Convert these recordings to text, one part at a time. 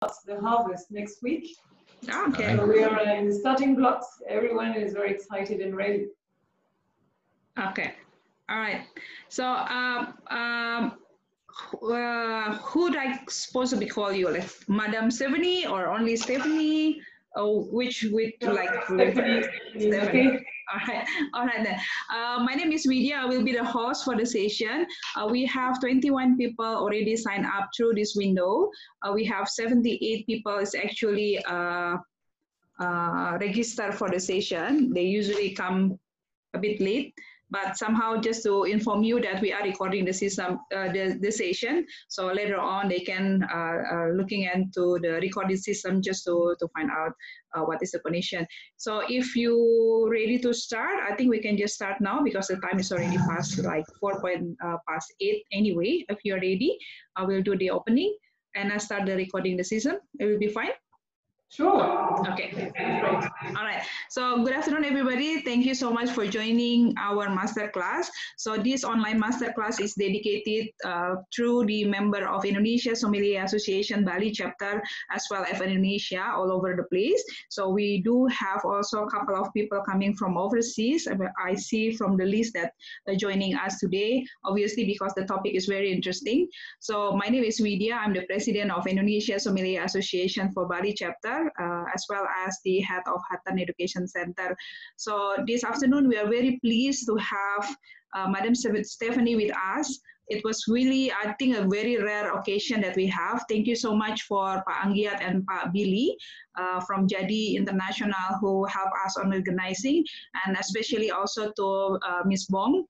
the harvest next week. Okay. So we are in the starting blocks. Everyone is very excited and ready. Okay. All right. So, um, um, uh, who would I supposed to be call you? Like Madam Stephanie or only Stephanie? Oh, which you like? Stephanie, Stephanie. All right, all right then. Uh, my name is Vidya. I will be the host for the session. Uh, we have 21 people already signed up through this window. Uh, we have 78 people is actually uh, uh, registered for the session. They usually come a bit late but somehow just to inform you that we are recording the system, uh, the, the session. So later on they can uh, uh, looking into the recording system just to, to find out uh, what is the condition. So if you ready to start, I think we can just start now because the time is already past like four point uh, past eight anyway. If you're ready, I will do the opening and I start the recording the system. It will be fine. Sure. Okay, great. All right. So good afternoon, everybody. Thank you so much for joining our master class. So this online master class is dedicated uh, through the member of Indonesia Sommelier Association Bali chapter, as well as Indonesia all over the place. So we do have also a couple of people coming from overseas. I see from the list that are joining us today, obviously because the topic is very interesting. So my name is Vidya. I'm the president of Indonesia Sommelier Association for Bali chapter uh, as well as the head of Hatan Education Center. So this afternoon, we are very pleased to have uh, Madam Stephanie with us. It was really, I think, a very rare occasion that we have. Thank you so much for Pak Anggiat and Pak Billy uh, from Jadi International who help us on organizing, and especially also to uh, Ms. Bong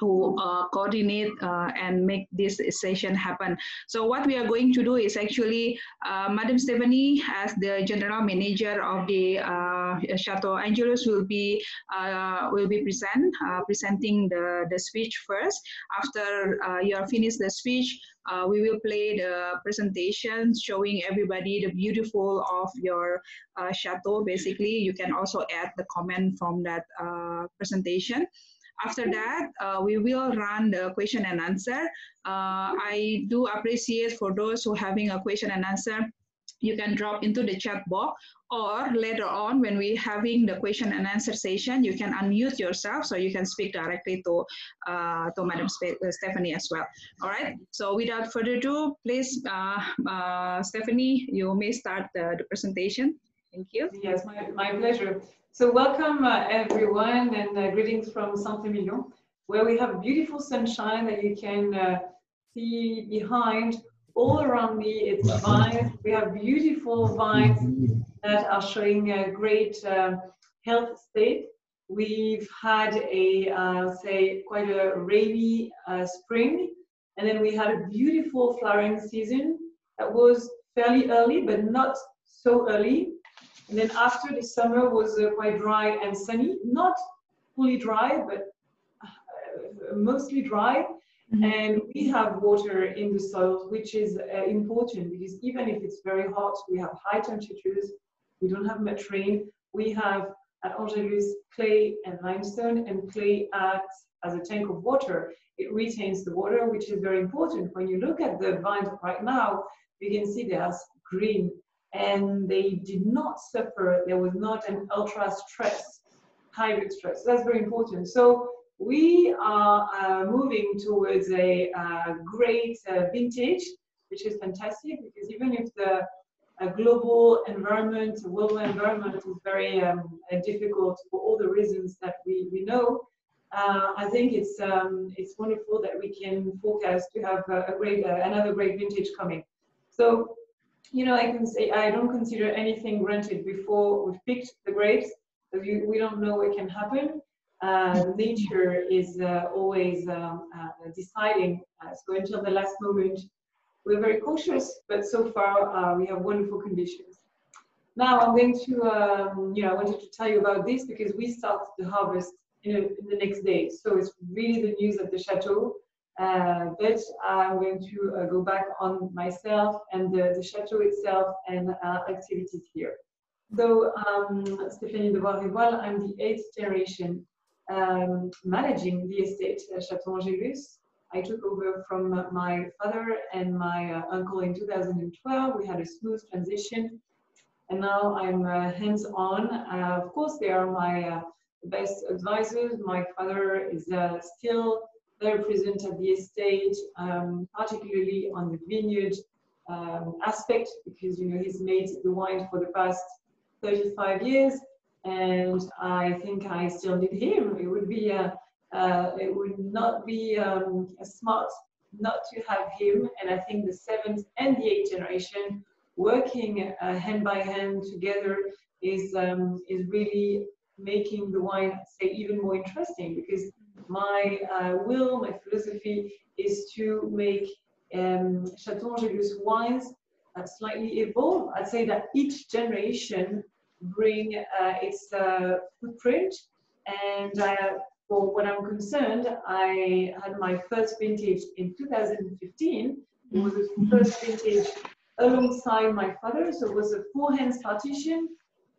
who uh, coordinate uh, and make this session happen. So what we are going to do is actually, uh, Madam Stephanie, as the general manager of the uh, Chateau Angelus, will be uh, will be present uh, presenting the the speech first. After you are finished the speech, we will play the presentation showing everybody the beautiful of your chateau. Basically, you can also add the comment from that presentation. After that, uh, we will run the question and answer. Uh, I do appreciate for those who having a question and answer, you can drop into the chat box or later on when we having the question and answer session, you can unmute yourself so you can speak directly to, uh, to Madam uh, Stephanie as well. All right, so without further ado, please, uh, uh, Stephanie, you may start the, the presentation. Thank you. Yes, my, my pleasure. So welcome uh, everyone and uh, greetings from Saint-Emilion, where we have beautiful sunshine that you can uh, see behind. All around me, it's vines. We have beautiful vines that are showing a great uh, health state. We've had a, uh, say, quite a rainy uh, spring, and then we had a beautiful flowering season that was fairly early, but not so early and then after the summer was uh, quite dry and sunny, not fully dry, but uh, mostly dry. Mm-hmm. And we have water in the soil, which is uh, important because even if it's very hot, we have high temperatures, we don't have much rain. We have at Angelus clay and limestone, and clay acts as a tank of water. It retains the water, which is very important. When you look at the vines right now, you can see they are green and they did not suffer. There was not an ultra stress, high stress. That's very important. So we are uh, moving towards a uh, great uh, vintage, which is fantastic because even if the global environment, world environment is very um, uh, difficult for all the reasons that we, we know, uh, I think it's um, it's wonderful that we can forecast to have a, a great uh, another great vintage coming. So you know, I can say I don't consider anything granted before we've picked the grapes. We, we don't know what can happen. Uh, nature is uh, always um, uh, deciding. Uh, so until the last moment, we're very cautious, but so far uh, we have wonderful conditions. Now I'm going to, um, you know, I wanted to tell you about this because we start the harvest in, a, in the next day. So it's really the news at the chateau. Uh, but I'm going to uh, go back on myself and the, the chateau itself and uh, activities here. So, um, Stéphanie de Boüard I'm the eighth generation um, managing the estate uh, Chateau Angelus. I took over from my father and my uh, uncle in 2012. We had a smooth transition, and now I'm uh, hands-on. Uh, of course, they are my best advisors. My father is still present at the estate, um, particularly on the vineyard um, aspect, because you know he's made the wine for the past 35 years, and I think I still need him. It would be a uh, it would not be um, smart not to have him. And I think the seventh and the eighth generation working uh, hand by hand together is um, is really making the wine say even more interesting because my uh, will, my philosophy is to make um, Chateau Angelus wines uh, slightly evolve. I'd say that each generation bring uh, its uh, footprint and uh, for what I'm concerned, I had my first vintage in 2015. It was the first vintage alongside my father, so it was a four hands partition.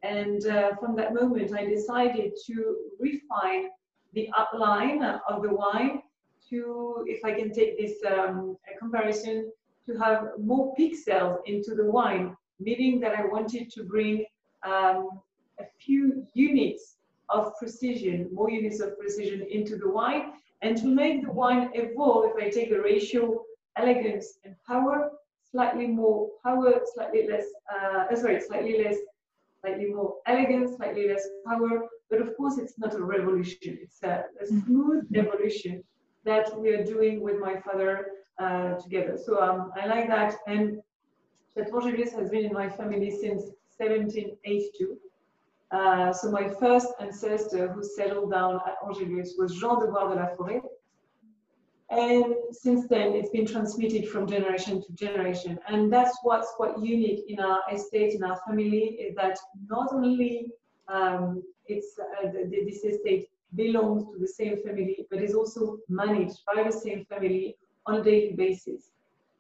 And uh, from that moment, I decided to refine the outline of the wine to, if I can take this um, comparison, to have more pixels into the wine, meaning that I wanted to bring um, a few units of precision, more units of precision into the wine, and to make the wine evolve, if I take a ratio elegance and power, slightly more power, slightly less, uh, sorry, slightly less, slightly more elegance, slightly less power, but of course it's not a revolution, it's a, a smooth evolution that we are doing with my father uh, together. So um, I like that, and Chateau has been in my family since 1782. Uh, so my first ancestor who settled down at Angelus was Jean de Boüard de Laforest. And since then, it's been transmitted from generation to generation. And that's what's quite unique in our estate, in our family, is that not only um, it's uh, the, this estate belongs to the same family, but is also managed by the same family on a daily basis.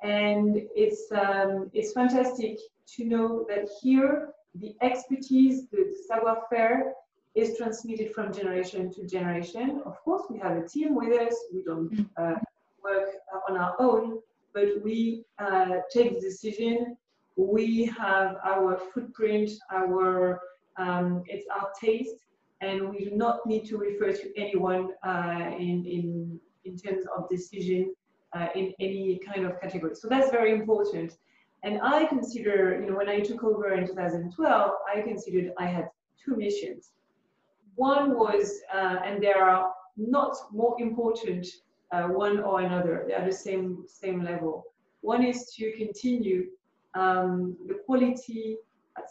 And it's, um, it's fantastic to know that here the expertise, the savoir-faire is transmitted from generation to generation. Of course, we have a team with us. We don't mm. uh, work on our own, but we uh, take the decision. We have our footprint, our um, it's our taste, and we do not need to refer to anyone uh, in, in, in terms of decision uh, in any kind of category. So that's very important. And I consider, you know, when I took over in 2012, I considered I had two missions. One was, uh, and they are not more important uh, one or another, they are the same, same level. One is to continue um, the quality,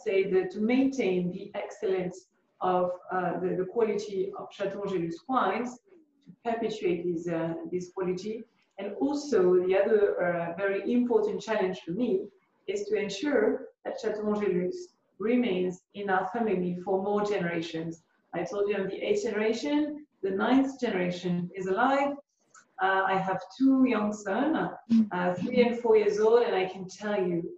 say, the, to maintain the excellence of uh, the, the quality of Chateau Angelus wines, to perpetuate this, uh, this quality. And also the other uh, very important challenge for me is to ensure that Chateau Angelus remains in our family for more generations. I told you I'm the eighth generation, the ninth generation is alive. Uh, I have two young sons, uh, three and four years old, and I can tell you,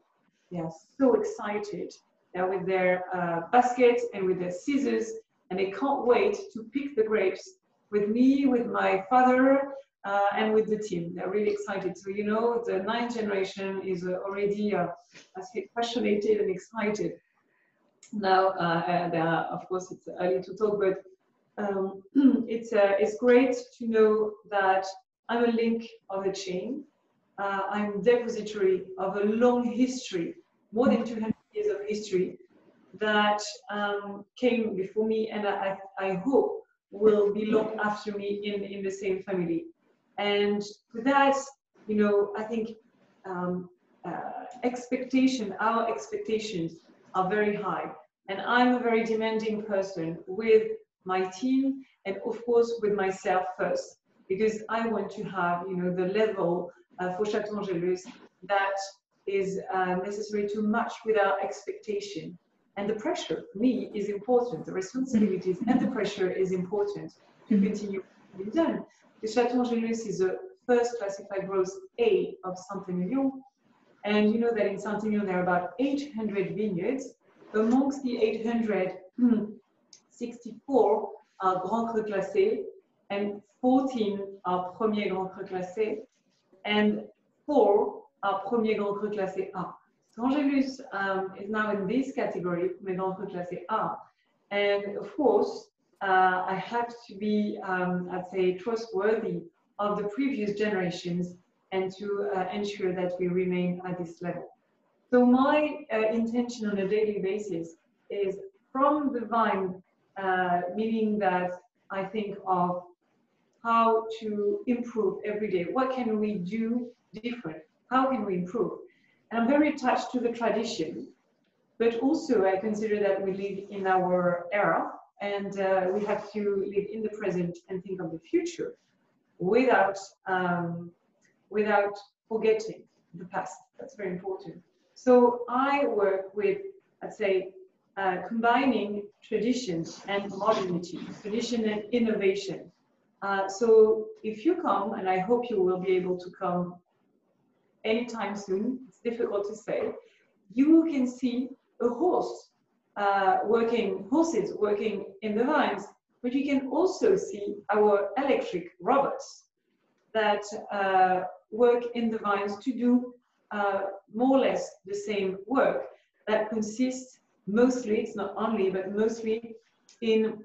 they are so excited. With their uh, baskets and with their scissors, and they can't wait to pick the grapes with me, with my father, uh, and with the team. They're really excited. So, you know, the ninth generation is uh, already, uh, passionate and excited. Now, uh, are, of course, it's early to talk, but um, it's, uh, it's great to know that I'm a link of the chain. Uh, I'm depository of a long history, more than 200 years of history that um, came before me and I, I hope will be looked after me in, in the same family. And for that, you know, I think um, uh, expectation, our expectations are very high. And I'm a very demanding person with my team and of course with myself first, because I want to have, you know, the level uh, for Chateau Angelus that is uh, necessary to match with our expectation. And the pressure for me is important. The responsibilities and the pressure is important to continue being done. The Chateau Angelus is a first classified growth A of Saint-Emilion. And you know that in Saint-Emilion there are about 800 vineyards. Amongst the 800, 64 are Grand Cru Classé and 14 are Premier Grand Cru Classé and four are Premier Grand Cru Classé A. So Angelus um, is now in this category, Premier Grand Cru Classé A. And of course, uh, I have to be, um, I'd say, trustworthy of the previous generations and to uh, ensure that we remain at this level. So my uh, intention on a daily basis is from the vine, uh, meaning that I think of how to improve every day. What can we do different? How can we improve? And I'm very attached to the tradition, but also I consider that we live in our era and uh, we have to live in the present and think of the future without um, without forgetting the past. That's very important. So I work with, I'd say, uh, combining tradition and modernity, tradition and innovation. Uh, so if you come, and I hope you will be able to come anytime soon, it's difficult to say, you can see a horse uh, working, horses working in the vines, but you can also see our electric robots that uh, work in the vines to do uh, more or less the same work that consists mostly, it's not only, but mostly in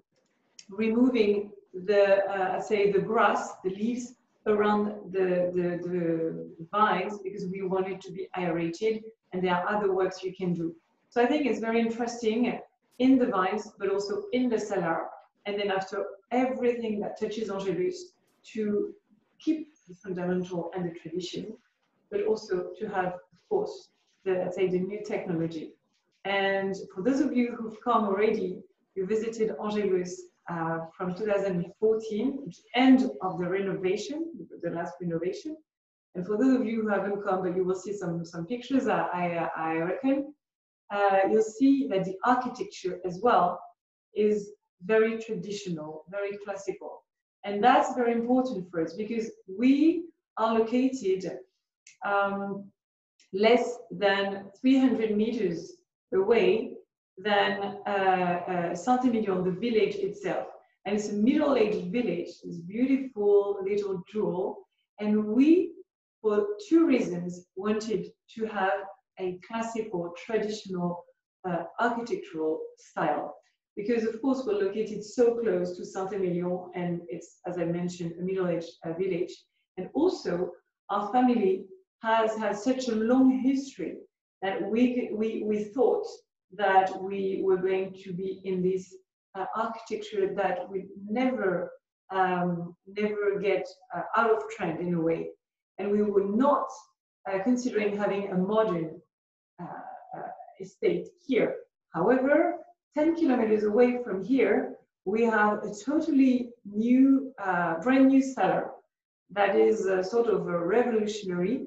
removing the, uh, say, the grass, the leaves around the, the, the vines because we want it to be aerated and there are other works you can do. So I think it's very interesting in the vines, but also in the cellar. And then after everything that touches Angelus to keep the fundamental and the tradition, but also to have, of course, the, let's say, the new technology. And for those of you who've come already, you visited Angelus uh, from 2014, end of the renovation, the last renovation. And for those of you who haven't come, but you will see some, some pictures, I, I, I reckon, uh, you'll see that the architecture as well is very traditional, very classical. And that's very important for us because we are located um, less than 300 meters away than uh, uh, Saint-Emilion, the village itself. And it's a middle-aged village, this beautiful little jewel. And we, for two reasons, wanted to have a classical, traditional uh, architectural style. Because of course we're located so close to Saint-Emilion and it's, as I mentioned, a middle-aged uh, village. And also our family has had such a long history that we, we, we thought that we were going to be in this uh, architecture that would never, um, never get uh, out of trend in a way. And we were not uh, considering having a modern uh, uh, estate here. However, 10 kilometers away from here, we have a totally new, brand new cellar that is sort of a revolutionary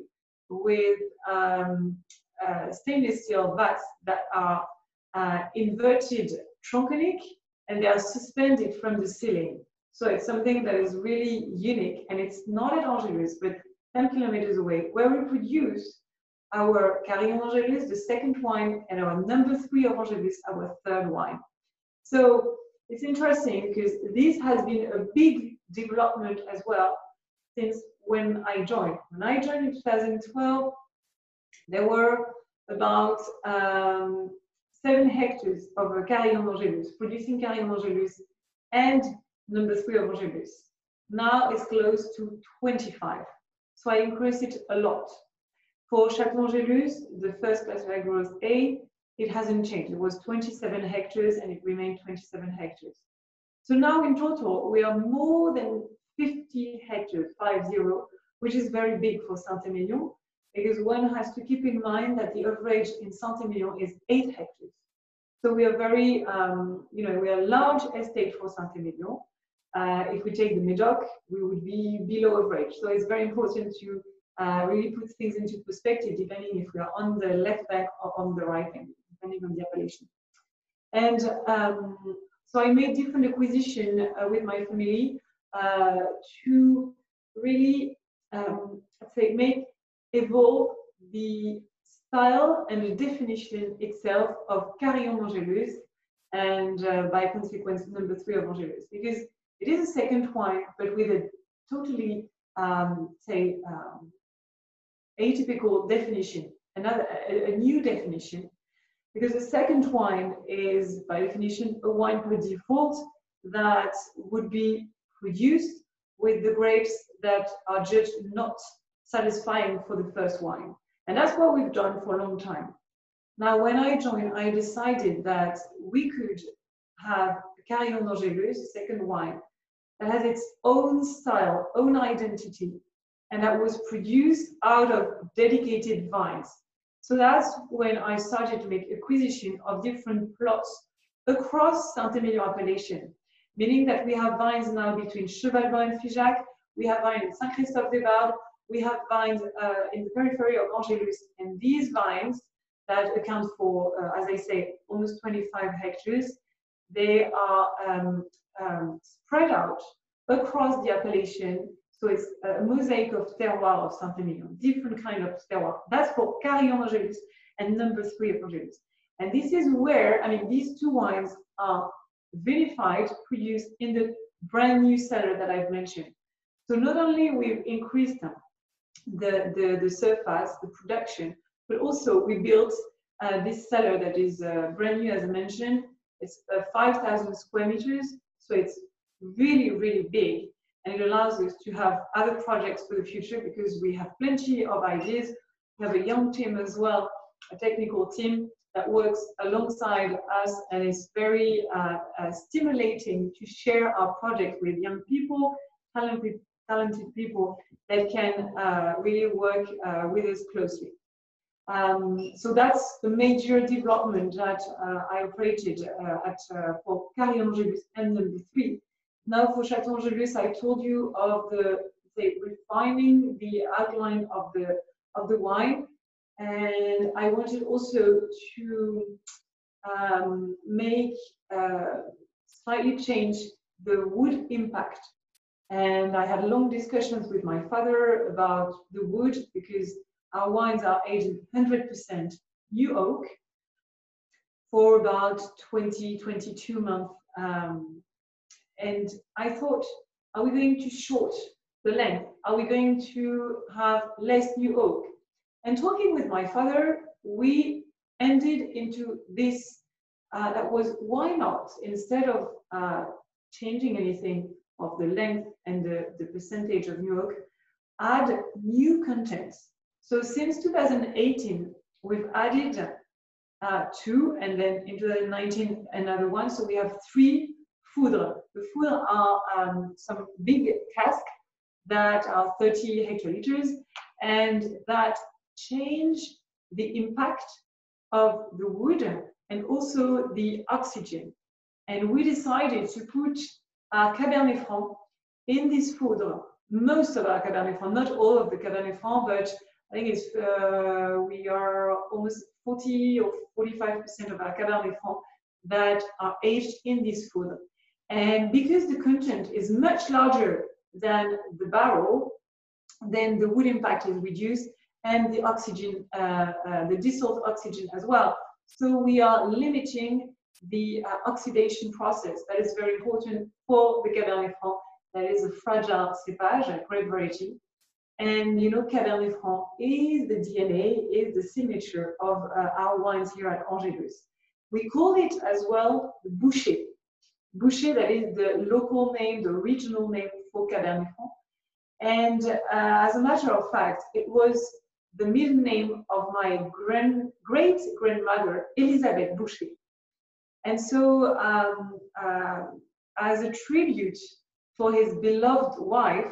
with um, uh, stainless steel vats that are uh, inverted tronconic and they are suspended from the ceiling. So it's something that is really unique and it's not at Angelus, but 10 kilometers away, where we produce our Carillon Angelus, the second wine, and our number three of Angelus, our third wine. So it's interesting because this has been a big development as well since when I joined. When I joined in 2012, there were about um, seven hectares of Carillon Angelus, producing Carillon Angelus and number three of Angelus. Now it's close to 25. So I increased it a lot. For Château Angelus, the first classified growth A, it hasn't changed. It was 27 hectares and it remained 27 hectares. So now in total, we are more than 50 hectares, 50, which is very big for Saint-Emilion, because one has to keep in mind that the average in Saint-Emilion is 8 hectares. So we are very, um, you know, we are a large estate for Saint-Emilion. Uh, if we take the Medoc, we would be below average. So it's very important to uh, really put things into perspective, depending if we are on the left bank or on the right bank, depending on the appellation. And um, so I made different acquisition uh, with my family uh, to really, um, say, make evolve the style and the definition itself of Carillon Angelus and uh, by consequence number three of Angelus because it is a second wine but with a totally um, say um, atypical definition, another a, a new definition, because the second wine is by definition a wine per default that would be produced with the grapes that are judged not satisfying for the first wine. And that's what we've done for a long time. Now, when I joined, I decided that we could have Carillon d'Angélus, second wine, that has its own style, own identity, and that was produced out of dedicated vines. So that's when I started to make acquisition of different plots across Saint-Emilion appellation, meaning that we have vines now between Cheval Blanc and Figeac, we have vines in Saint-Christophe-des-Bardes, we have vines uh, in the periphery of Angélus, and these vines that account for, uh, as I say, almost 25 hectares, they are um, um, spread out across the appellation. So it's a mosaic of terroir of Saint-Emilion, different kind of terroir. That's for Carillon Angélus and number three of Angélus. And this is where, I mean, these two wines are vinified, produced in the brand new cellar that I've mentioned. So not only we've increased the, the, the surface, the production, but also we built uh, this cellar that is uh, brand new, as I mentioned. It's uh, 5,000 square meters, so it's really, really big. And it allows us to have other projects for the future because we have plenty of ideas. We have a young team as well, a technical team that works alongside us and is very uh, uh, stimulating to share our project with young people, talented, talented people that can uh, really work uh, with us closely. Um, so that's the major development that uh, I operated uh, at for Carillon Angélus and number three. Now for Chateau Angélus, I told you of the say, refining the outline of the of the wine, and I wanted also to um, make uh, slightly change the wood impact. And I had long discussions with my father about the wood because our wines are aged 100% new oak for about 20, 22 months. Um, and I thought, are we going to short the length? Are we going to have less new oak? And talking with my father, we ended into this uh, that was why not instead of uh, changing anything of the length and the, the percentage of new oak, add new contents. So since 2018, we've added uh, two, and then in 2019 another one. So we have three foudres. The foudres are um, some big casks that are 30 hectoliters, and that change the impact of the wood and also the oxygen. And we decided to put our Cabernet Franc in this foudre. Most of our Cabernet Franc, not all of the Cabernet Franc, but I think it's uh, we are almost 40 or 45% of our Cabernet Franc that are aged in this foudre. And because the content is much larger than the barrel, then the wood impact is reduced and the oxygen, uh, uh, the dissolved oxygen as well. So we are limiting the uh, oxidation process that is very important for the Cabernet Franc. That is a fragile cepage, a grape variety, and you know, Cabernet Franc is the DNA, is the signature of uh, our wines here at Angélus. We call it as well Bouchet. Bouchet, that is the local name, the regional name for Cabernet Franc. And uh, as a matter of fact, it was the middle name of my grand, great grandmother, Elisabeth Bouchet. And so, um, uh, as a tribute for his beloved wife,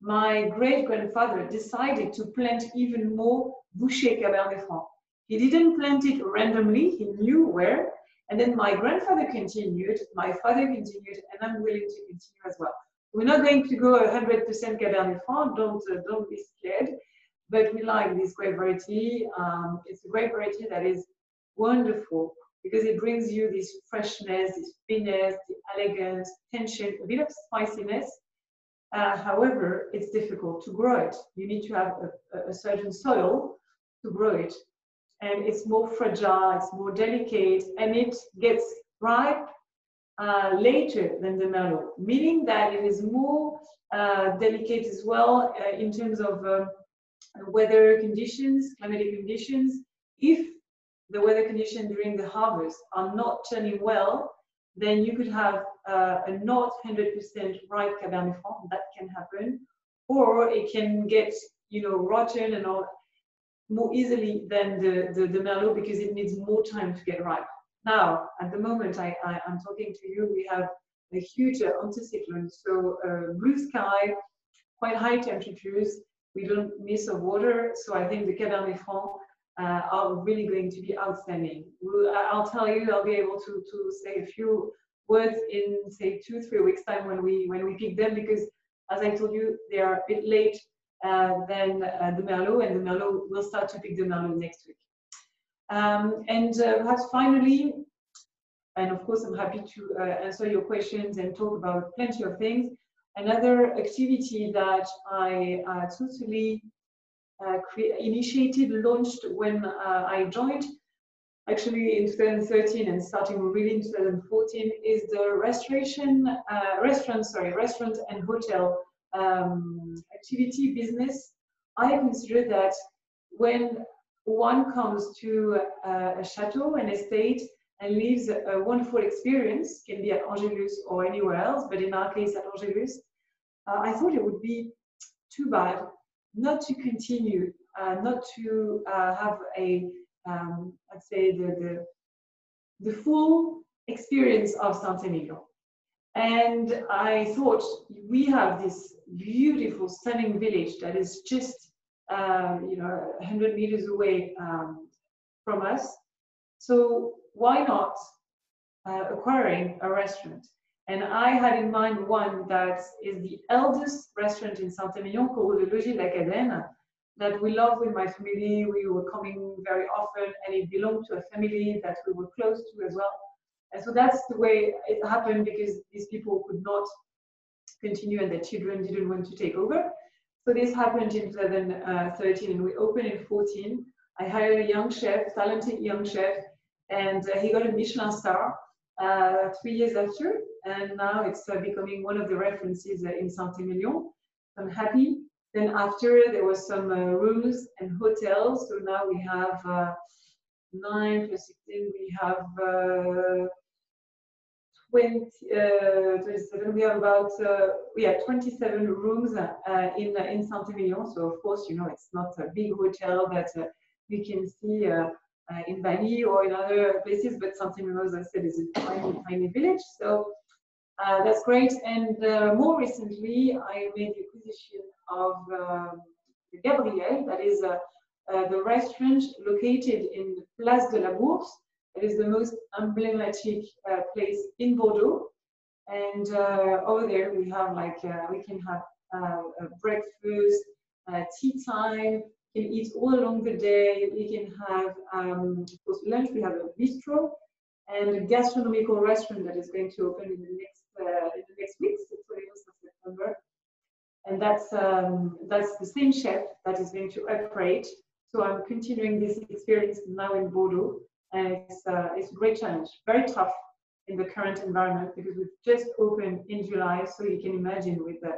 my great grandfather decided to plant even more Bouchet Cabernet Franc. He didn't plant it randomly, he knew where. And then my grandfather continued, my father continued, and I'm willing to continue as well. We're not going to go 100% Cabernet Franc, don't, uh, don't be scared. But we like this grape variety. Um, it's a grape variety that is wonderful because it brings you this freshness, this finesse, the elegance, tension, a bit of spiciness, uh, however, it's difficult to grow it. You need to have a, a, certain soil to grow it. And it's more fragile, it's more delicate, and it gets ripe uh, later than the Merlot, meaning that it is more uh, delicate as well uh, in terms of um, weather conditions, climatic conditions. If the weather conditions during the harvest are not turning well, then you could have uh, a not 100% ripe Cabernet Franc, that can happen, or it can get, you know, rotten and all more easily than the, the, the Merlot because it needs more time to get ripe. Now, at the moment I, I, am talking to you, we have a huge uh, anticyclone, so uh, blue sky, quite high temperatures, we don't miss a water, so I think the Cabernet Franc uh, are really going to be outstanding. I'll tell you, I'll be able to, to say a few words in say two, three weeks time when we when we pick them because as I told you, they are a bit late uh, than uh, the Merlot and the Merlot will start to pick the Merlot next week. Um, and uh, perhaps finally, and of course I'm happy to uh, answer your questions and talk about plenty of things. Another activity that I uh, totally initiated, launched when uh, I joined, actually in 2013 and starting really in 2014, is the restoration, uh, restaurant, sorry, restaurant and hotel um, activity business. I consider that when one comes to uh, a chateau, an estate, and lives a wonderful experience, can be at Angelus or anywhere else, but in our case at Angelus, uh, I thought it would be too bad not to continue, uh, not to uh, have a, um, let's say, the, the, the full experience of Saint-Emilion. And I thought we have this beautiful, stunning village that is just, uh, you know, 100 meters away um, from us. So why not uh, acquiring a restaurant? And I had in mind one that is the eldest restaurant in Saint-Emilion called the Logis de la Cadène that we love with my family. We were coming very often and it belonged to a family that we were close to as well. And so that's the way it happened because these people could not continue and their children didn't want to take over. So this happened in 2013 and we opened in 14. I hired a young chef, talented young chef, and uh, he got a Michelin star uh, three years after and now it's uh, becoming one of the references uh, in Saint-Emilion. I'm happy. Then after there was some uh, rooms and hotels, so now we have nine plus 16, we have 20, uh, 27, we have about uh, yeah 27 rooms uh, in in Saint-Emilion. So of course, you know, it's not a big hotel that you can see in Bali or in other places, but Saint-Emilion, as I said, is a tiny, tiny village. So uh, that's great. And uh, more recently, I made the acquisition of Gabriel, that is uh, uh, the restaurant located in Place de la Bourse. It is the most emblematic uh, place in Bordeaux. And uh, over there, we have like, we can have breakfast, tea time, can eat all along the day. We can have, um, of course, lunch. We have a bistro and a gastronomical restaurant that is going to open in the next uh, in the next weeks, the 21st of September. And that's, um, that's the same chef that is going to operate. So I'm continuing this experience now in Bordeaux. And it's, uh, it's a great challenge, very tough in the current environment because we've just opened in July. So you can imagine with the,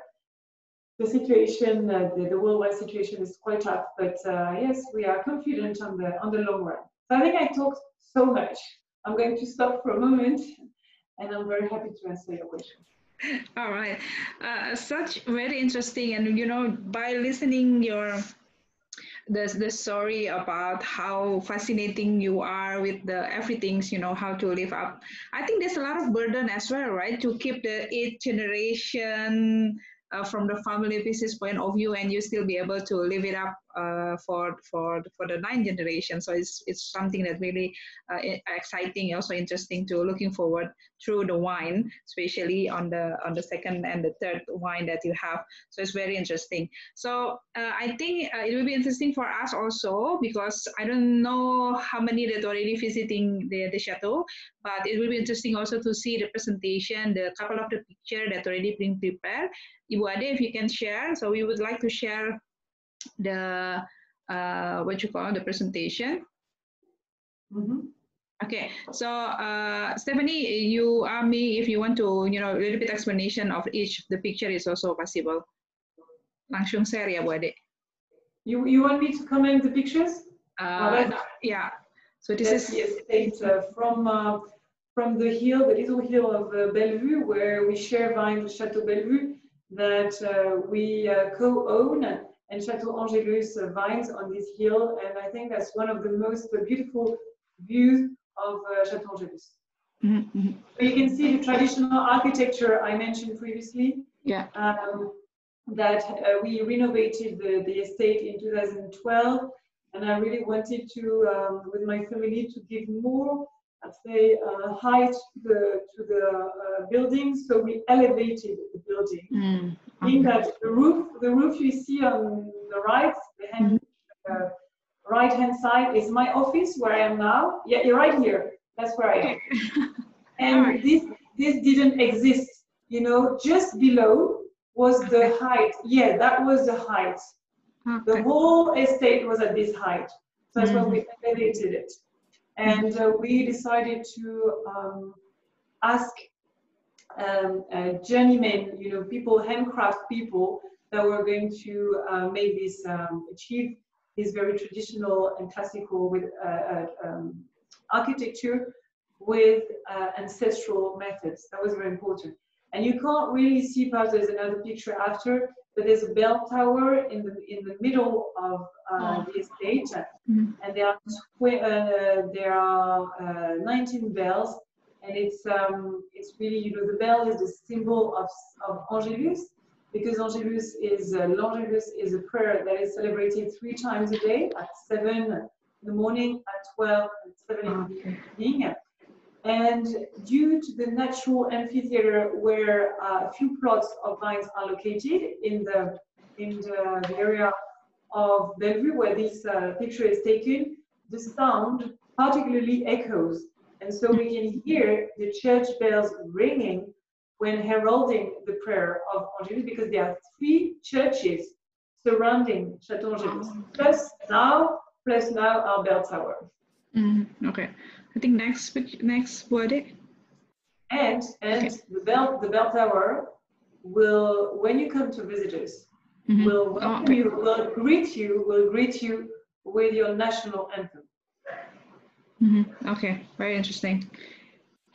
the situation, uh, the, the, worldwide situation is quite tough. But uh, yes, we are confident on the, on the long run. So I think I talked so much. I'm going to stop for a moment and I'm very happy to answer your question. All right, uh, such very interesting, and you know, by listening your the, the story about how fascinating you are with the everything you know how to live up i think there's a lot of burden as well right to keep the eighth generation uh, from the family business point of view and you still be able to live it up uh, for for for the ninth generation. So it's it's something that really uh, exciting also interesting to looking forward through the wine especially on the on the second and the third wine that you have. So it's very interesting. So uh, i think uh, it will be interesting for us also because i don't know how many that already visiting the, the chateau but it will be interesting also to see the presentation the couple of the picture that already been prepared. Ibu Ade, if you can share. So we would like to share the, uh, what you call the presentation. Mm -hmm. Okay, so uh, Stephanie, you are me if you want to, you know, a little bit explanation of each the picture is also possible. Langsung share ya Bu Ade. You, you want me to comment the pictures? Uh, yeah. So this is uh, from uh, from the hill, the little hill of uh, Bellevue, where we share vine Chateau Bellevue that uh, we uh, co-own and Chateau Angelus vines on this hill. And I think that's one of the most beautiful views of uh, Chateau Angelus. Mhm, mhm. So you can see the traditional architecture I mentioned previously. yeah. um, that uh, we renovated the, the estate in 2012 and I really wanted to, um, with my family, to give more, I'd say, uh, height to the, to the uh, building. So we elevated the building. Mm, In that the roof, the roof you see on the right, the hand, uh, right hand side is my office where I am now. Yeah, you're right here. That's where I am. And Alright. this this didn't exist. You know, just below was the height. Yeah, that was the height. The whole estate was at this height. So that's why we elevated it. And uh, we decided to um, ask um, uh, journeymen, you know, people, handcraft people that were going to uh, make this, um, achieve this very traditional and classical with uh, uh, um, architecture with uh, ancestral methods. That was very important. And you can't really see, perhaps there's another picture after, but there's a bell tower in the in the middle of uh, Oh. the estate, Mhm. and there are tw- uh, there are uh, 19 bells, and it's um, it's really you know the bell is the symbol of of Angelus, because Angelus is uh, l'Angelus is a prayer that is celebrated three times a day at seven in the morning, at 12, and seven in the evening. And due to the natural amphitheater where uh, a few plots of vines are located in the in the, the area of Bellevue where this uh, picture is taken, the sound particularly echoes. And so we can hear the church bells ringing when heralding the prayer of Angelus because there are three churches surrounding Chateau Angelus. Plus now, plus now our bell tower. Mm, okay. I think next next word. And and Okay. the bell the bell tower will when you come to visit us Mhm. will Oh, okay. you will greet you will greet you with your national anthem. Mhm. Okay, very interesting.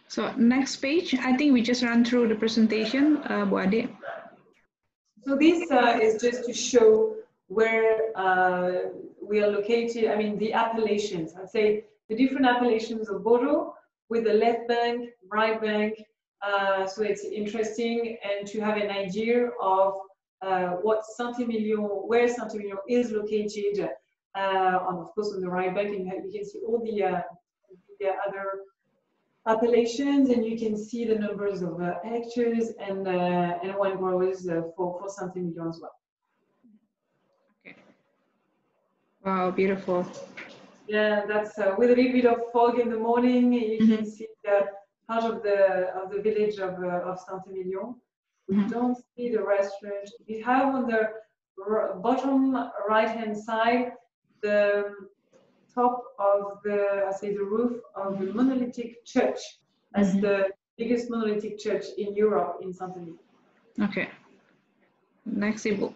So next page, I think we just ran through the presentation, uh, Bu Ade. So this uh, is just to show where uh, we are located. I mean the appellations. I'd say the different appellations of Bordeaux with the left bank, right bank. Uh, so it's interesting and to have an idea of uh, what Saint-Emilion, where Saint-Emilion is located. Uh, on of course on the right bank, and you, can see all the, uh, the other appellations, and you can see the numbers of uh, hectares and uh, and wine growers uh, for for Saint-Emilion as well. Wow, beautiful. Yeah, that's uh, with a little bit of fog in the morning. You Mhm. can see the part of the of the village of uh, of Saint-Emilion. We Mhm. don't see the restaurant. We have on the r- bottom right hand side the top of the I say the roof of the monolithic church as Mhm. the biggest monolithic church in Europe in Saint-Emilion. Okay. Next Ibu.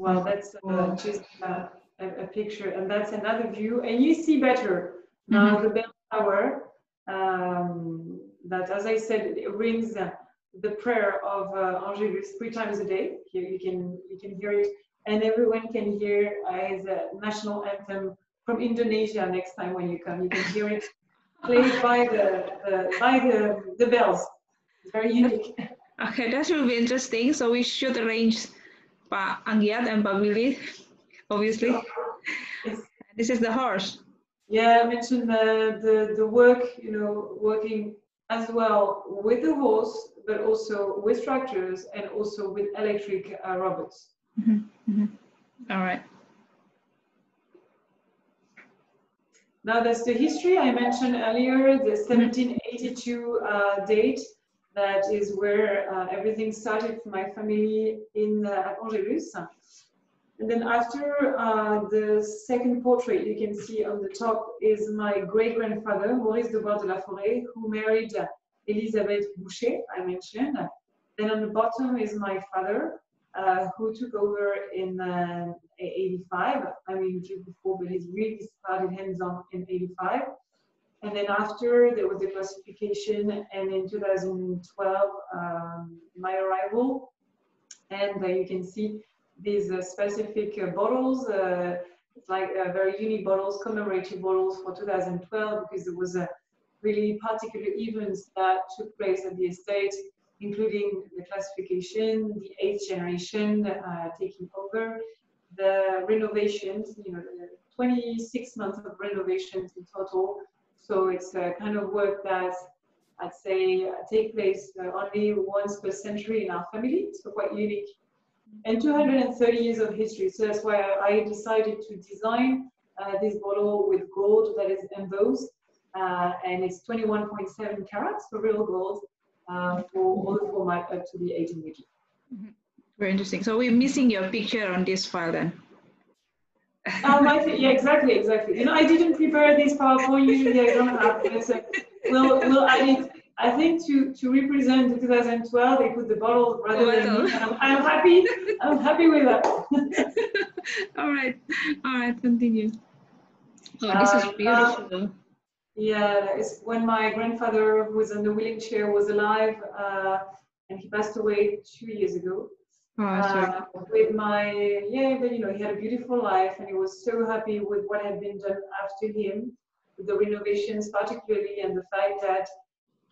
Well, that's uh, just uh, a, a picture, and that's another view, and you see better now the bell tower. Um, that, as I said, it rings the prayer of uh, Angelus three times a day. Here you can you can hear it, and everyone can hear uh, his uh, national anthem from Indonesia next time when you come. You can hear it played by the, the by the the bells. It's very unique. Okay, that will be interesting. So we should arrange Pak Anggiat and Pak Willy, obviously. Yes. This is the horse. Yeah, I mentioned the, the, the work, you know, working as well with the horse, but also with tractors and also with electric uh, robots. Mhm, mhm. All right. Now, that's the history I mentioned earlier, the 1782 uh, date. That is where uh, everything started for my family in uh, at Angelus. And then after uh, the second portrait you can see on the top is my great-grandfather, Maurice de Boüard de Laforest, who married uh, Elisabeth Bouchet, I mentioned. Then on the bottom is my father, uh, who took over in uh, 85. I mean, before, but he's really started hands-on in 85. And then after, there was the classification, and in 2012, um, my arrival. And uh, you can see these uh, specific uh, bottles. it's like very unique bottles, commemorative bottles for 2012, because there was a really particular events that took place at the estate including the classification, the eighth generation uh, taking over, the renovations, you know, 26 months of renovations in total. So it's a kind of work that I'd say take place uh, only once per century in our family, so quite unique. And 230 years of history. So that's why I decided to design uh, this bottle with gold that is embossed. Uh, and it's 21.7 carats, for real gold uh, for all the format up to the 18 wiki. Mm-hmm. Very interesting. So we're missing your picture on this file then. I think, yeah, exactly, exactly. You know, I didn't prepare this PowerPoint. Usually, I don't have. But so we'll, we'll. I think to to represent the 2012, they put the bottle rather than me. I'm, I'm happy. I'm happy with that. all right, all right. Continue. Oh, this is um, beautiful. Um, yeah, it's when my grandfather, who was in the wheelchair, was alive, uh, and he passed away two years ago. Oh, uh, with my yeah, but you know, he had a beautiful life, and he was so happy with what had been done after him, with the renovations particularly, and the fact that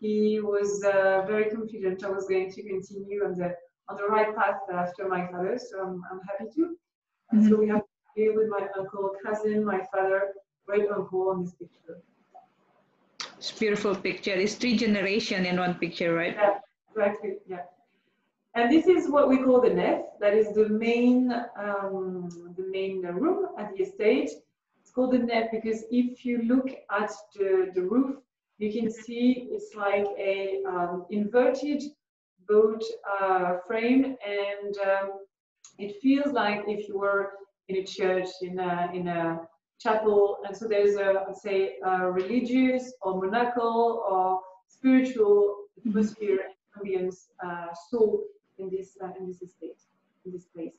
he was uh, very confident I was going to continue on the on the right path after my father. So I'm, I'm happy to. Mm-hmm. So we have here with my uncle, cousin, my father, great uncle on this picture. It's beautiful picture. It's three generation in one picture, right? Yeah, exactly. Yeah. And this is what we call the nef. That is the main, um, the main room at the estate. It's called the nef because if you look at the, the roof, you can see it's like a um, inverted boat uh, frame, and um, it feels like if you were in a church in a, in a chapel. And so there's a, say, a religious or monacal or spiritual atmosphere ambience uh, soul in this uh, in this estate, in this place.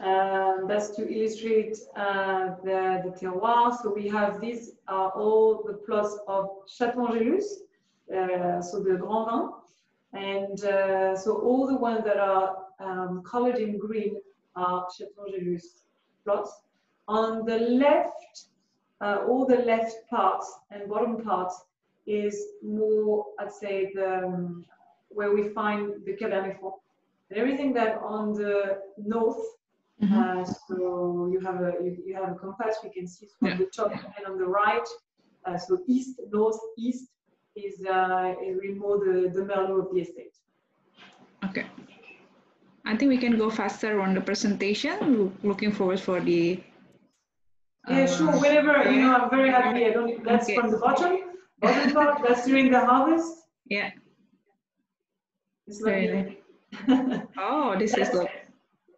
Um, that's to illustrate uh, the, the terroir. So we have these are all the plots of Château Angelus, uh, so the Grand Vin. And uh, so all the ones that are um, colored in green are Chateau plots. On the left, uh, all the left parts and bottom parts is more, I'd say, the, um, where we find the Cabernet. And everything that on the north, mm -hmm. uh, so you have a you, you, have a compass, we can see from yeah. the top and on the right, uh, so east, north, east is, uh, is really more the, the Merlot of the estate. Okay. I think we can go faster on the presentation. Looking forward for the. Uh, yeah, sure. Whenever you know, I'm very happy. I don't. That's okay. from the bottom. Bottom part. That's during the harvest. Yeah. It's very oh, this is good.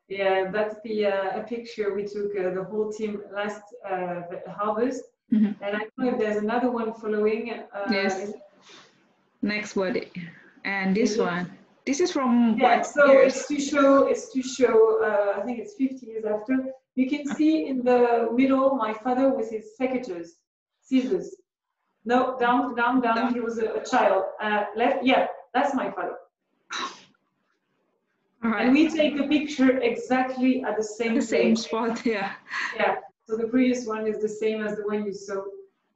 Yeah, that's the uh, a picture we took uh, the whole team last uh, harvest, mm -hmm. and I don't know if there's another one following. Uh, yes. Next one, and this one. This is from yeah. so years? it's to show. It's to show. Uh, I think it's 50 years after. You can see in the middle my father with his secateurs, scissors. No, down, down, down. down. He was a, a child. Uh, left. Yeah, that's my father. Right. And we take a picture exactly at the same the same spot. Yeah. Yeah. So the previous one is the same as the one you saw.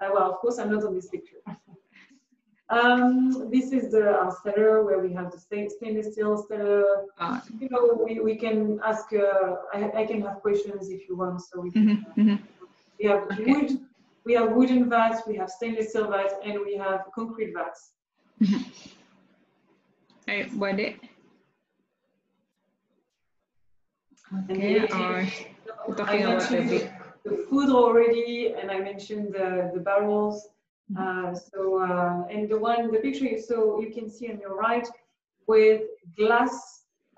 Uh, well, of course, I'm not on this picture. Um, this is the uh, cellar where we have the stainless steel cellar. Uh, you know, we, we can ask, uh, I, I can have questions if you want. So we, can, mm -hmm, mm -hmm. we have okay. wood, we have wooden vats, we have stainless steel vats, and we have concrete vats. Mm -hmm. Hey, what it? Okay, or talking about the, the foudre already, and I mentioned the, the barrels. Uh, so, uh, and the one, the picture you saw, you can see on your right with glass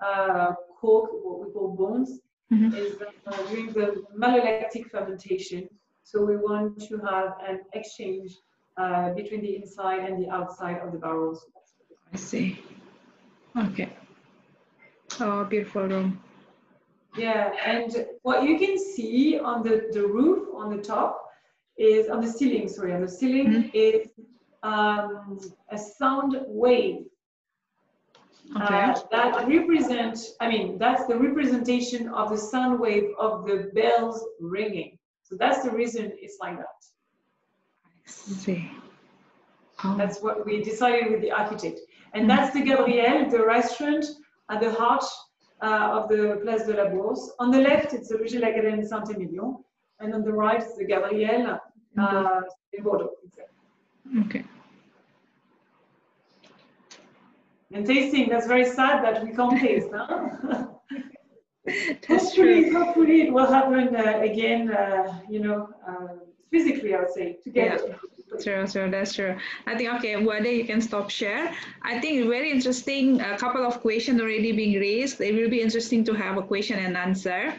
uh, cork, what we call bones, mm-hmm. is uh, during the malolactic fermentation. So we want to have an exchange uh, between the inside and the outside of the barrels. I see. Okay. Oh, beautiful room. Yeah, and what you can see on the, the roof on the top is on the ceiling, sorry, on the ceiling mm -hmm. is um, a sound wave. Okay. Uh, that represent, I mean, that's the representation of the sound wave of the bells ringing. So that's the reason it's like that. I see. Oh. That's what we decided with the architect. And mm that's the Gabriel, the restaurant at the heart uh, of the Place de la Bourse. On the left, it's the Rue de la l'Académie Saint-Émilion, and on the right, it's the Gabriel uh, in Bordeaux. Okay. And tasting, that's very sad that we can't taste, huh? That's hopefully, true. hopefully it will happen uh, again, uh, you know, uh, physically, I would say, together. Yeah. True, true, that's true. I think, okay, whether you can stop share. I think very interesting, a couple of questions already being raised. It will be interesting to have a question and answer.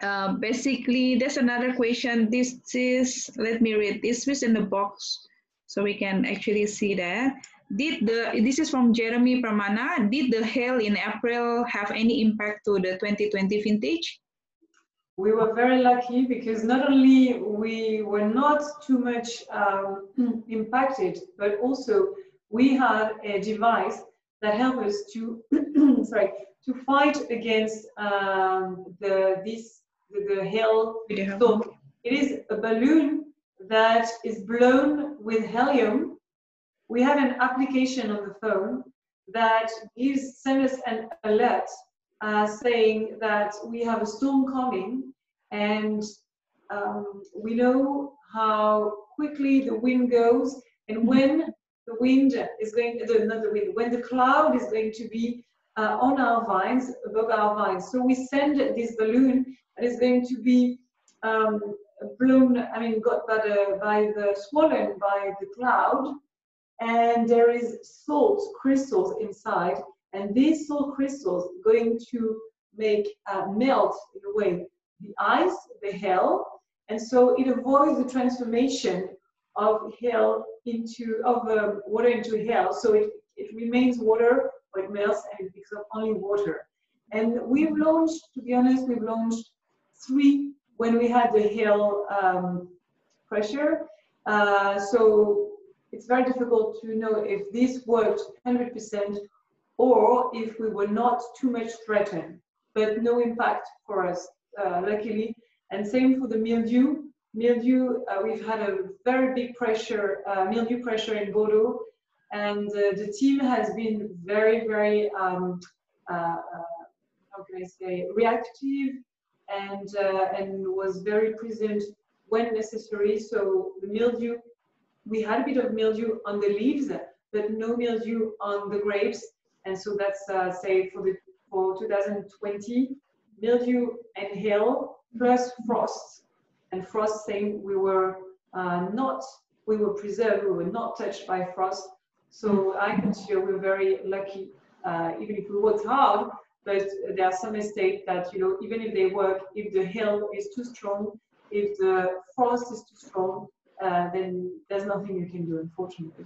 Uh, basically, there's another question. This is, let me read, this is in the box so we can actually see that. Did the, this is from Jeremy Pramana, did the hail in April have any impact to the 2020 vintage? we were very lucky because not only we were not too much um, impacted, but also we had a device that helped us to sorry to fight against um, the this the, the hail storm. It is a balloon that is blown with helium. We have an application on the phone that gives sends us an alert uh, saying that we have a storm coming and um, we know how quickly the wind goes and mm-hmm. when the wind is going to, not the wind, when the cloud is going to be uh, on our vines, above our vines. So we send this balloon that is going to be um, blown, I mean, got by the, by the, swollen by the cloud, and there is salt crystals inside, and these salt crystals going to make uh, melt in a way the ice, the hail, and so it avoids the transformation of hail into of um, water into hail. So it, it remains water, but it melts and it becomes only water. And we've launched, to be honest, we've launched three when we had the hail um, pressure. Uh, so it's very difficult to know if this worked 100% or if we were not too much threatened, but no impact for us, uh, luckily. And same for the mildew. Mildew, uh, we've had a very big pressure, uh, mildew pressure in Bordeaux, and uh, the team has been very, very, um, uh, uh, how can I say, reactive and, and was very present when necessary. So the mildew we had a bit of mildew on the leaves, but no mildew on the grapes. And so that's uh, say for the for 2020, mildew and hail plus frost. And frost saying we were uh, not, we were preserved, we were not touched by frost. So I consider we're very lucky, uh, even if we worked hard, but there are some estates that, you know, even if they work, if the hail is too strong, if the frost is too strong, uh, then there's nothing you can do, unfortunately.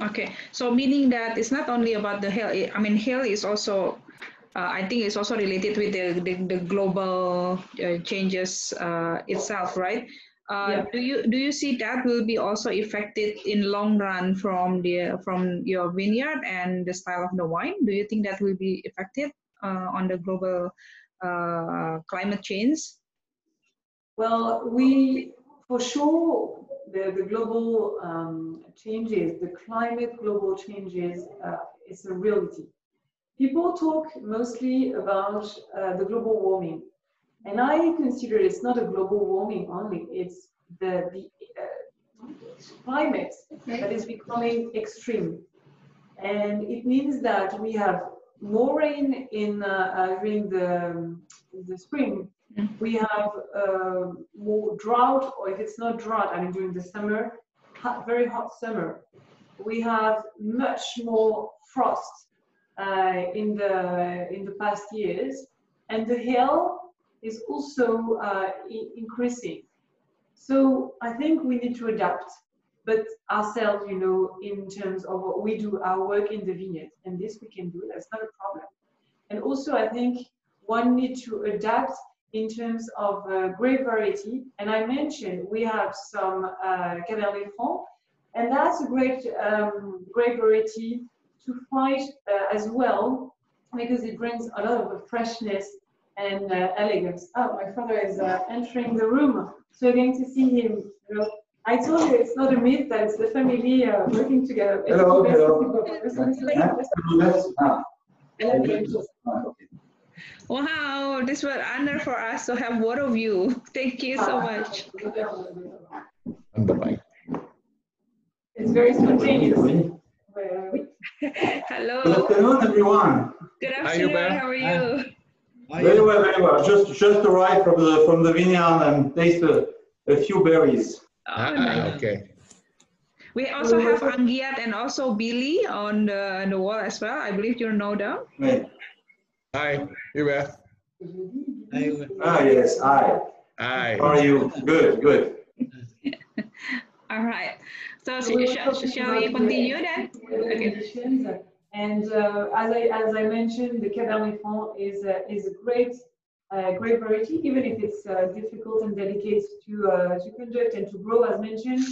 Okay, so meaning that it's not only about the hail. I mean, hail is also, uh, I think, it's also related with the the, the global uh, changes uh, itself, right? Uh, yeah. Do you do you see that will be also affected in long run from the from your vineyard and the style of the wine? Do you think that will be affected uh, on the global climate change? Well, we for sure the, the global um, changes, the climate global changes, uh, is a reality. People talk mostly about uh, the global warming, and I consider it's not a global warming only, it's the, the uh, climate that is becoming extreme. And it means that we have more rain in uh, uh, during the, the spring we have uh, more drought, or if it's not drought, I mean during the summer, hot, very hot summer. We have much more frost uh, in the in the past years, and the hail is also uh, increasing. So I think we need to adapt. but ourselves, you know, in terms of what we do, our work in the vineyard, and this we can do. That's not a problem. And also, I think one need to adapt in terms of uh, grape variety. And I mentioned we have some uh, Cabernet Franc, and that's a great um, grape variety to fight uh, as well because it brings a lot of freshness and uh, elegance. Oh, my father is uh, entering the room, so you're going to see him. I told you it's not a myth that it's the family uh, working together. Hello, hello. Wow, this was an honor for us to have one of you. Thank you so much. It's very spontaneous. Hello. Good afternoon, everyone. Good afternoon. How are you? Very well, very well. Just just arrived from the from the vineyard and taste a, a few berries. Oh, Ah, nice. okay. We also have Anggiat and also Billy on the, on the wall as well. I believe you know them. Right. Hi, Hubert. Ah, yes. Hi. Hi. How are you? Good, good. All right. So, So sh- sh- shall we continue then? Okay. And uh, as I as I mentioned, the Cabernet Franc is a, is a great uh, great variety, even if it's uh, difficult and delicate to uh, to conduct and to grow, as mentioned.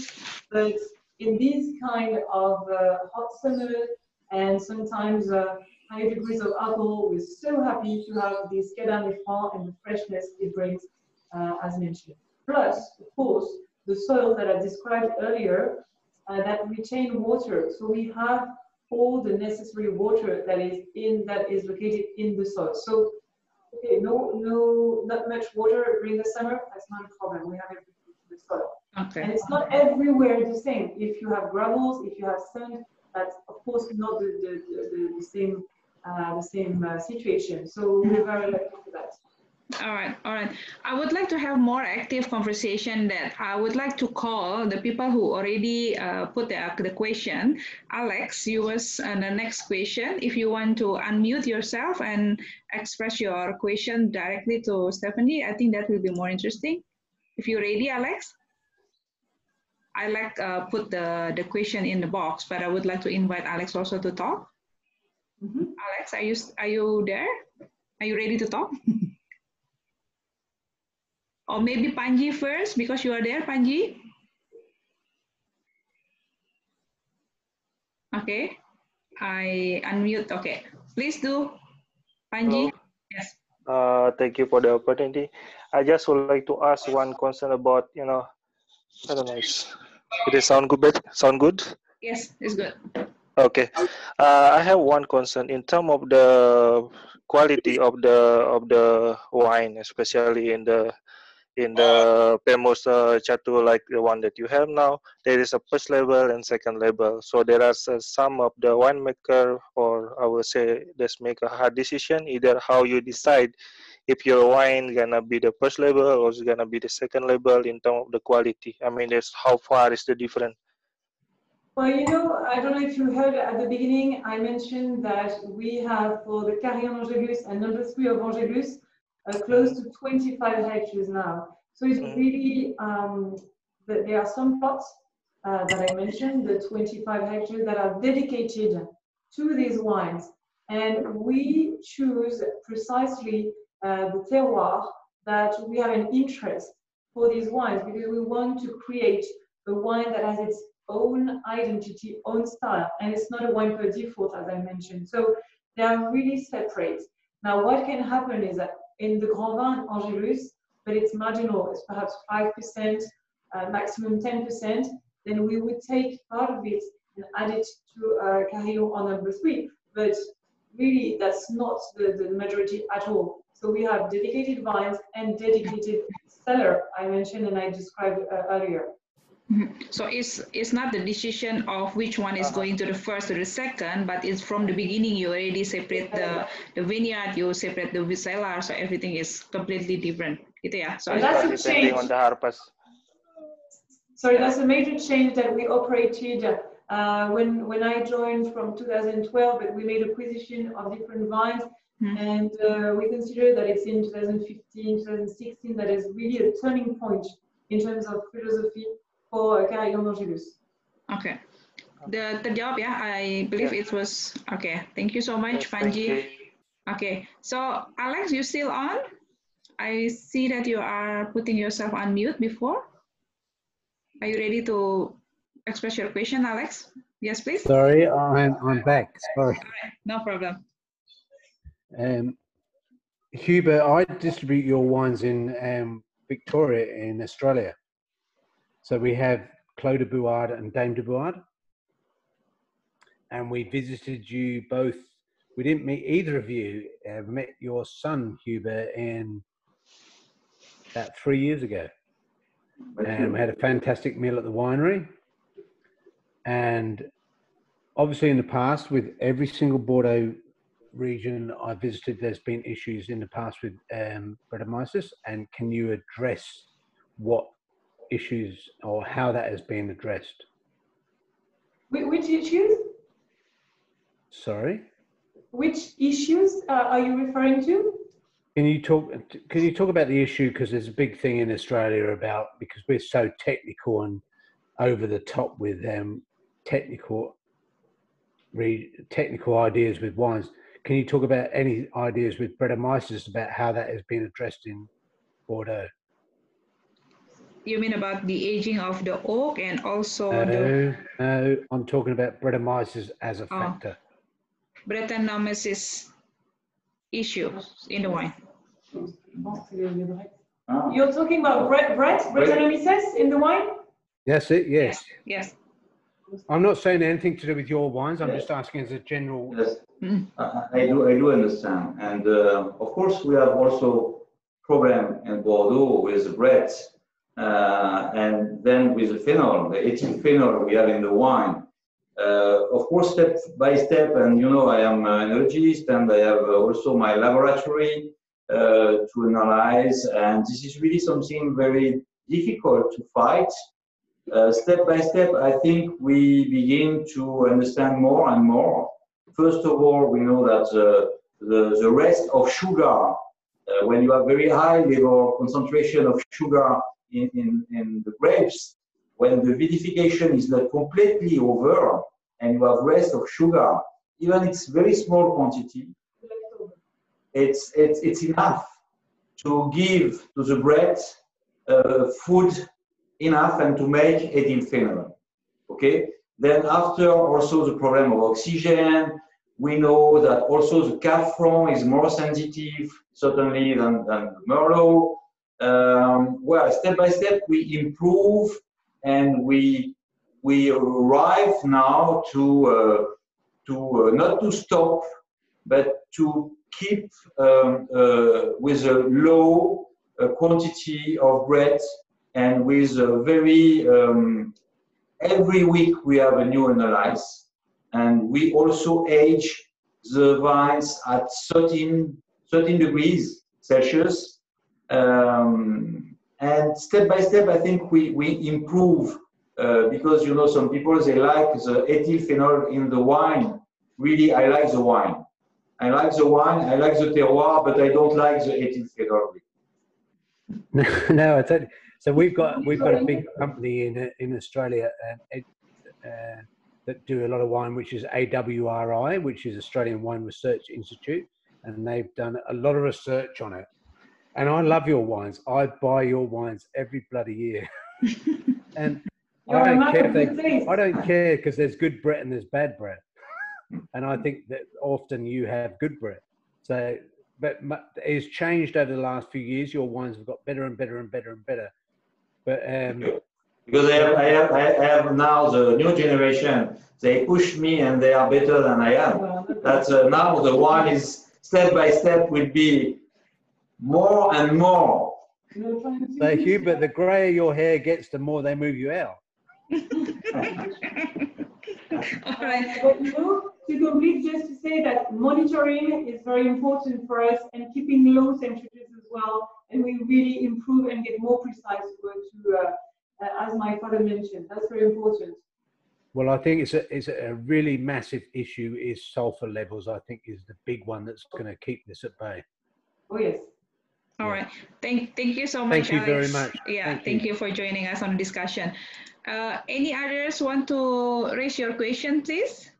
But in these kind of uh, hot summer and sometimes uh, high degrees of alcohol, we're so happy to have this Cabernet Franc and the freshness it brings, uh, as mentioned. Plus, of course, the soils that I described earlier uh, that retain water. So we have all the necessary water that is in that is located in the soil. So okay, no, no, not much water during the summer. That's not a problem. We have everything in the soil, Okay. and it's not everywhere the same. If you have gravels, if you have sand, that's of course not the the, the, the, same the same uh, situation. So we're very lucky for that. All right, all right. I would like to have more active conversation that I would like to call the people who already uh, put the, the question. Alex, you was uh, the next question. If you want to unmute yourself and express your question directly to Stephanie, I think that will be more interesting. If you're ready, Alex. I like uh, put the, the question in the box, but I would like to invite Alex also to talk. Mhm. Alex, are you are you there? Are you ready to talk? or maybe Panji first because you are there, Panji. Okay, I unmute. Okay, please do, Panji. Hello. Yes. Uh, thank you for the opportunity. I just would like to ask one concern about, you know, I don't know, it's, it is sound good, sound good? Yes, it's good. Okay. Uh, I have one concern in terms of the quality of the of the wine, especially in the in the Pemos uh, like the one that you have now. There is a first level and second level. So there are s- some of the winemaker, or I would say, just make a hard decision either how you decide if your wine gonna be the first level or it's gonna be the second level in terms of the quality. I mean, there's how far is the difference? Well, you know, I don't know if you heard at the beginning, I mentioned that we have for the Carillon Angelus and number three of Angelus, uh, close to 25 hectares now. So it's Mhm. really, um, that there are some plots uh, that I mentioned, the 25 hectares that are dedicated to these wines. And we choose precisely uh, the terroir that we have an interest for these wines because we want to create a wine that has its own identity, own style, and it's not a wine per default, as I mentioned. So they are really separate. Now, what can happen is that in the Grand Vin Angelus, but it's marginal, it's perhaps 5%, uh, maximum 10%, then we would take part of it and add it to uh, Carillon on number three. But really, that's not the, the majority at all. So we have dedicated vines and dedicated cellar, I mentioned and I described uh, earlier. Mhm. So it's it's not the decision of which one is Uh-huh. going to the first or the second, but it's from the beginning you already separate the the vineyard, you separate the cellar, so everything is completely different. Gitu ya. So And that's a depending change. on the harvest. Sorry, that's a major change that we operated uh, when when I joined from 2012. But we made acquisition of different vines, Hmm. and uh, we consider that it's in 2015, 2016 that is really a turning point in terms of philosophy for Carillon Angelus. Okay. The terjawab ya. I believe it was okay. Thank you so much, Yes, thank Panji. you. Okay. So Alex, you still on? I see that you are putting yourself on mute before. Are you ready to express your question, Alex? Yes, please. Sorry, I'm I'm back. Sorry. No problem. Um, Hubert, I distribute your wines in um, Victoria in Australia. So we have Clos de Boüard and Dame de Boüard. And we visited you both. We didn't meet either of you. Uh, we met your son, Hubert, in about three years ago. and we had a fantastic meal at the winery. And obviously, in the past, with every single Bordeaux region I visited, there's been issues in the past with um, Brettanomyces. And can you address what issues or how that has been addressed? Which issues? Sorry. Which issues uh, are you referring to? Can you talk? Can you talk about the issue? Because there's a big thing in Australia about because we're so technical and over the top with um, technical, re, technical ideas with wines. Can you talk about any ideas with Brettanomyces about how that has been addressed in Bordeaux? You mean about the aging of the oak and also the No, no, I'm talking about Brettanomyces as a Oh. factor. Brettanomyces issue in the wine? You're talking about Brett, Brett, Brettanomyces in the wine? That's it. Yes. Yes. I'm not saying anything to do with your wines. I'm just asking as a general. Yes, Mm. I I do, I do understand. And uh, of course, we have also problem in Bordeaux with the Brett, uh, and then with the phenol, the ethyl phenol we have in the wine. Uh, of course, step by step, and you know, I am an enologist and I have also my laboratory uh, to analyze, and this is really something very difficult to fight. Uh, step by step, I think we begin to understand more and more. First of all, we know that the, the rest of sugar, uh, when you have very high level concentration of sugar in, in, in the grapes, when the vinification is not completely over and you have rest of sugar, even it's very small quantity, it's, it's, it's enough to give to the Brett uh, food enough and to make ethyl phenol. Okay? Then after also the problem of oxygen, we know that also the Cafron is more sensitive, certainly than, than the Merlot. Um, well, step by step we improve and we we arrive now to uh, to uh, not to stop, but to keep um, uh, with a low uh, quantity of Brett and with a very um, every week we have a new analyze and we also age the vines at 13, 13 degrees celsius um, and step by step i think we, we improve uh, because you know some people they like the ethyl phenol in the wine really i like the wine i like the wine i like the terroir but i don't like the ethyl phenol no, I tell you. So we've got we've got a big company in in Australia it, uh, that do a lot of wine, which is AWRI, which is Australian Wine Research Institute, and they've done a lot of research on it. And I love your wines. I buy your wines every bloody year, and You're I a don't care of if good they. I don't care because there's good Brett and there's bad Brett, and I think that often you have good Brett. So, but it's changed over the last few years. Your wines have got better and better and better and better. But um, because I have, I have, I have now the new generation. They push me and they are better than I am. Well, That's uh, now the one is step by step will be more and more. you're trying to so Hubert, the grayer your hair gets, the more they move you out. All right. But you to complete, just to say that monitoring is very important for us and keeping low temperatures as well. And we really improve and get more precise to, uh, uh, as my father mentioned. That's very important. Well, I think it's a it's a really massive issue. Is sulfur levels? I think is the big one that's going to keep this at bay. Oh, yes. All right. Thank, thank you so much. Thank you very much. Yeah, Thank thank, you. you. for joining us on the discussion. Uh, any others want to raise your question, please?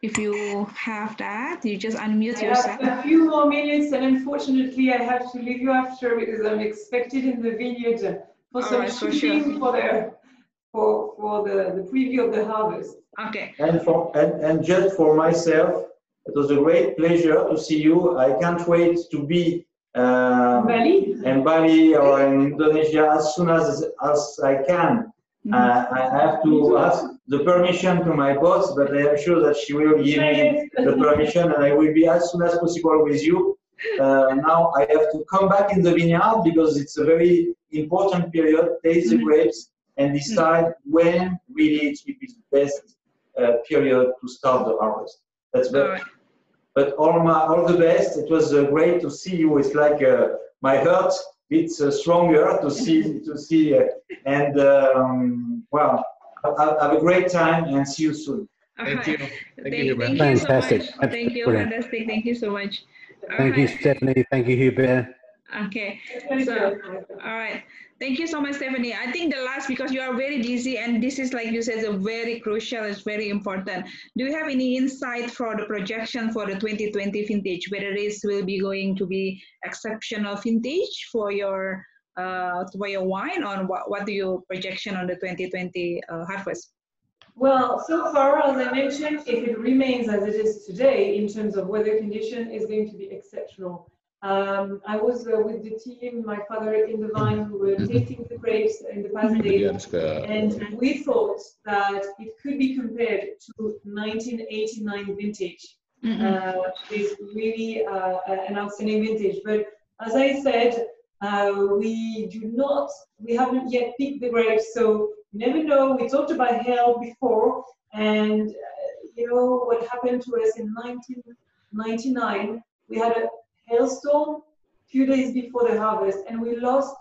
If you have that, you just unmute I yourself. have a few more minutes and unfortunately I have to leave you after because I'm expected in the vineyard for All some right, for shooting for the for for the, the preview of the harvest. Okay. And for and, and just for myself, it was a great pleasure to see you. I can't wait to be um, Bali? in Bali or in Indonesia as soon as as I can. Mhm. Uh, I have to ask the permission to my boss, but I am sure that she will give me the permission, and I will be as soon as possible with you. Uh, now I have to come back in the vineyard because it's a very important period. Taste the Mhm. grapes and decide when really it is the best uh, period to start the harvest. That's All but, all my all the best. It was uh, great to see you. It's like uh, my heart beats uh, stronger to see to see uh, and um, well. Have have a great time and see you soon. Thank Alright. you. Thank Thank, you, Hubert. thank so Fantastic. much. Thank you, fantastic. Thank you so much. Thank you, Stephanie. Thank you, Hubert. Okay. So, all right. Thank you so much, Stephanie. I think the last, because you are very busy and this is, like you said, a very crucial, it's very important. Do you have any insight for the projection for the 2020 vintage, whether this will be going to be exceptional vintage for your, uh, for your wine or what, what do you projection on the 2020 uh, harvest? Well, so far, as I mentioned, if it remains as it is today in terms of weather condition, is going to be exceptional. Um, I was uh, with the team, my father in the vine, who were tasting the grapes in the past Dia days, harus ke and we thought that it could be compared to 1989 vintage. Mhm. uh, is really uh, an outstanding vintage. But as I said, uh, we do not, we haven't yet picked the grapes, so you never know. We talked about hail before, and uh, you know what happened to us in 1999. We had a hailstorm a few days before the harvest, and we lost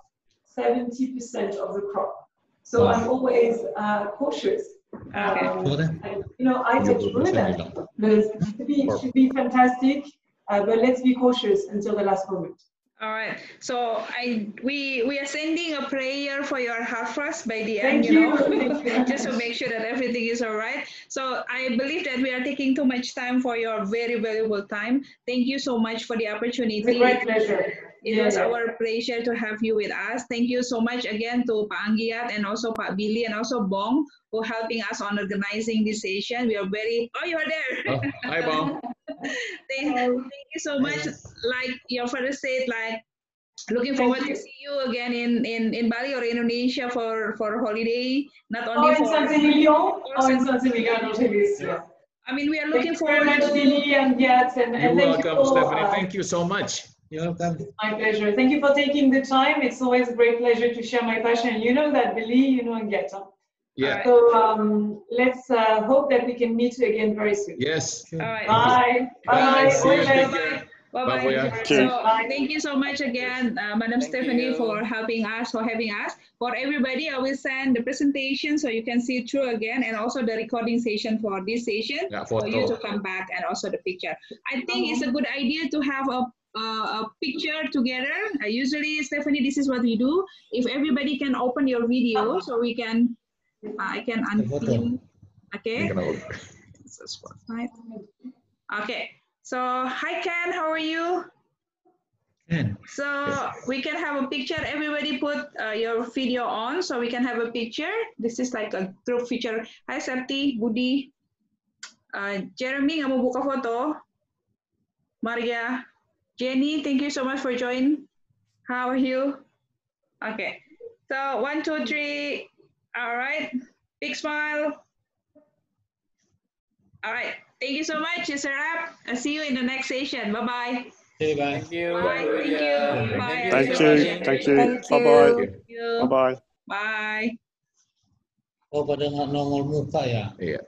70% of the crop. So Wow. I'm always uh, cautious. Okay. Um, Betul and, you know, I get 30% prudent. it should be, it should be fantastic, uh, but let's be cautious until the last moment. All right. So I we we are sending a prayer for your harvest by the Thank end, you, you. know, just to make sure that everything is all right. So I believe that we are taking too much time for your very valuable time. Thank you so much for the opportunity. It's a great pleasure. It Yeah, was yeah. our pleasure to have you with us. Thank you so much again to Pak Anggiat and also Pak Billy and also Bong for helping us on organizing this session. We are very, oh, you are there. Oh, hi, Bang. thank, thank you so much. Like your father said, like looking forward to see you again in, in, in Bali or Indonesia for, for holiday. Not Oh, only in for, San Emilio? Oh, in San Emilio, not Alicia. I mean, we are Thank looking you very forward much, to. Billy and Gert, and, You're and thank you welcome, for, Stephanie. uh, Thank you so much. You're welcome. My pleasure. Thank you for taking the time. It's always a great pleasure to share my passion. You know that, Billy, you know and Gert. huh? Yeah. So um, let's uh, hope that we can meet you again very soon. Yes. All right. Bye. Bye. Bye. See you. Bye. Take Bye-bye. care. Bye-bye. Bye, Boya. Okay. So thank you so much again, uh, Madam Thank Stephanie, you. for helping us, for having us. For everybody, I will send the presentation so you can see it through again, and also the recording session for this session Ya, for you to foto. come back, and also the picture. I think it's a good idea to have a uh, a picture together. Uh, usually, Stephanie, this is what we do. If everybody can open your video, so we can, I can unpin. Okay. Ini kenapa? So. Okay. So hi Ken, how are you? Ken. So we can have a picture. Everybody put uh, your video on so we can have a picture. This is like a group picture. Hi Septi, Budi, uh, Jeremy nggak mau buka foto? Maria, Jenny, thank you so much for joining. How are you? Okay. So one, two, three. All right. Big smile. All right. Thank you so much. It's a wrap. I'll see you in the next session. Bye bye. Okay, bye. Thank you. Bye. Thank you. Bye. Thank you. Thank you. Bye bye. you. Thank you. Bye bye. Bye. Oh pada nggak nongol muka ya? Iya.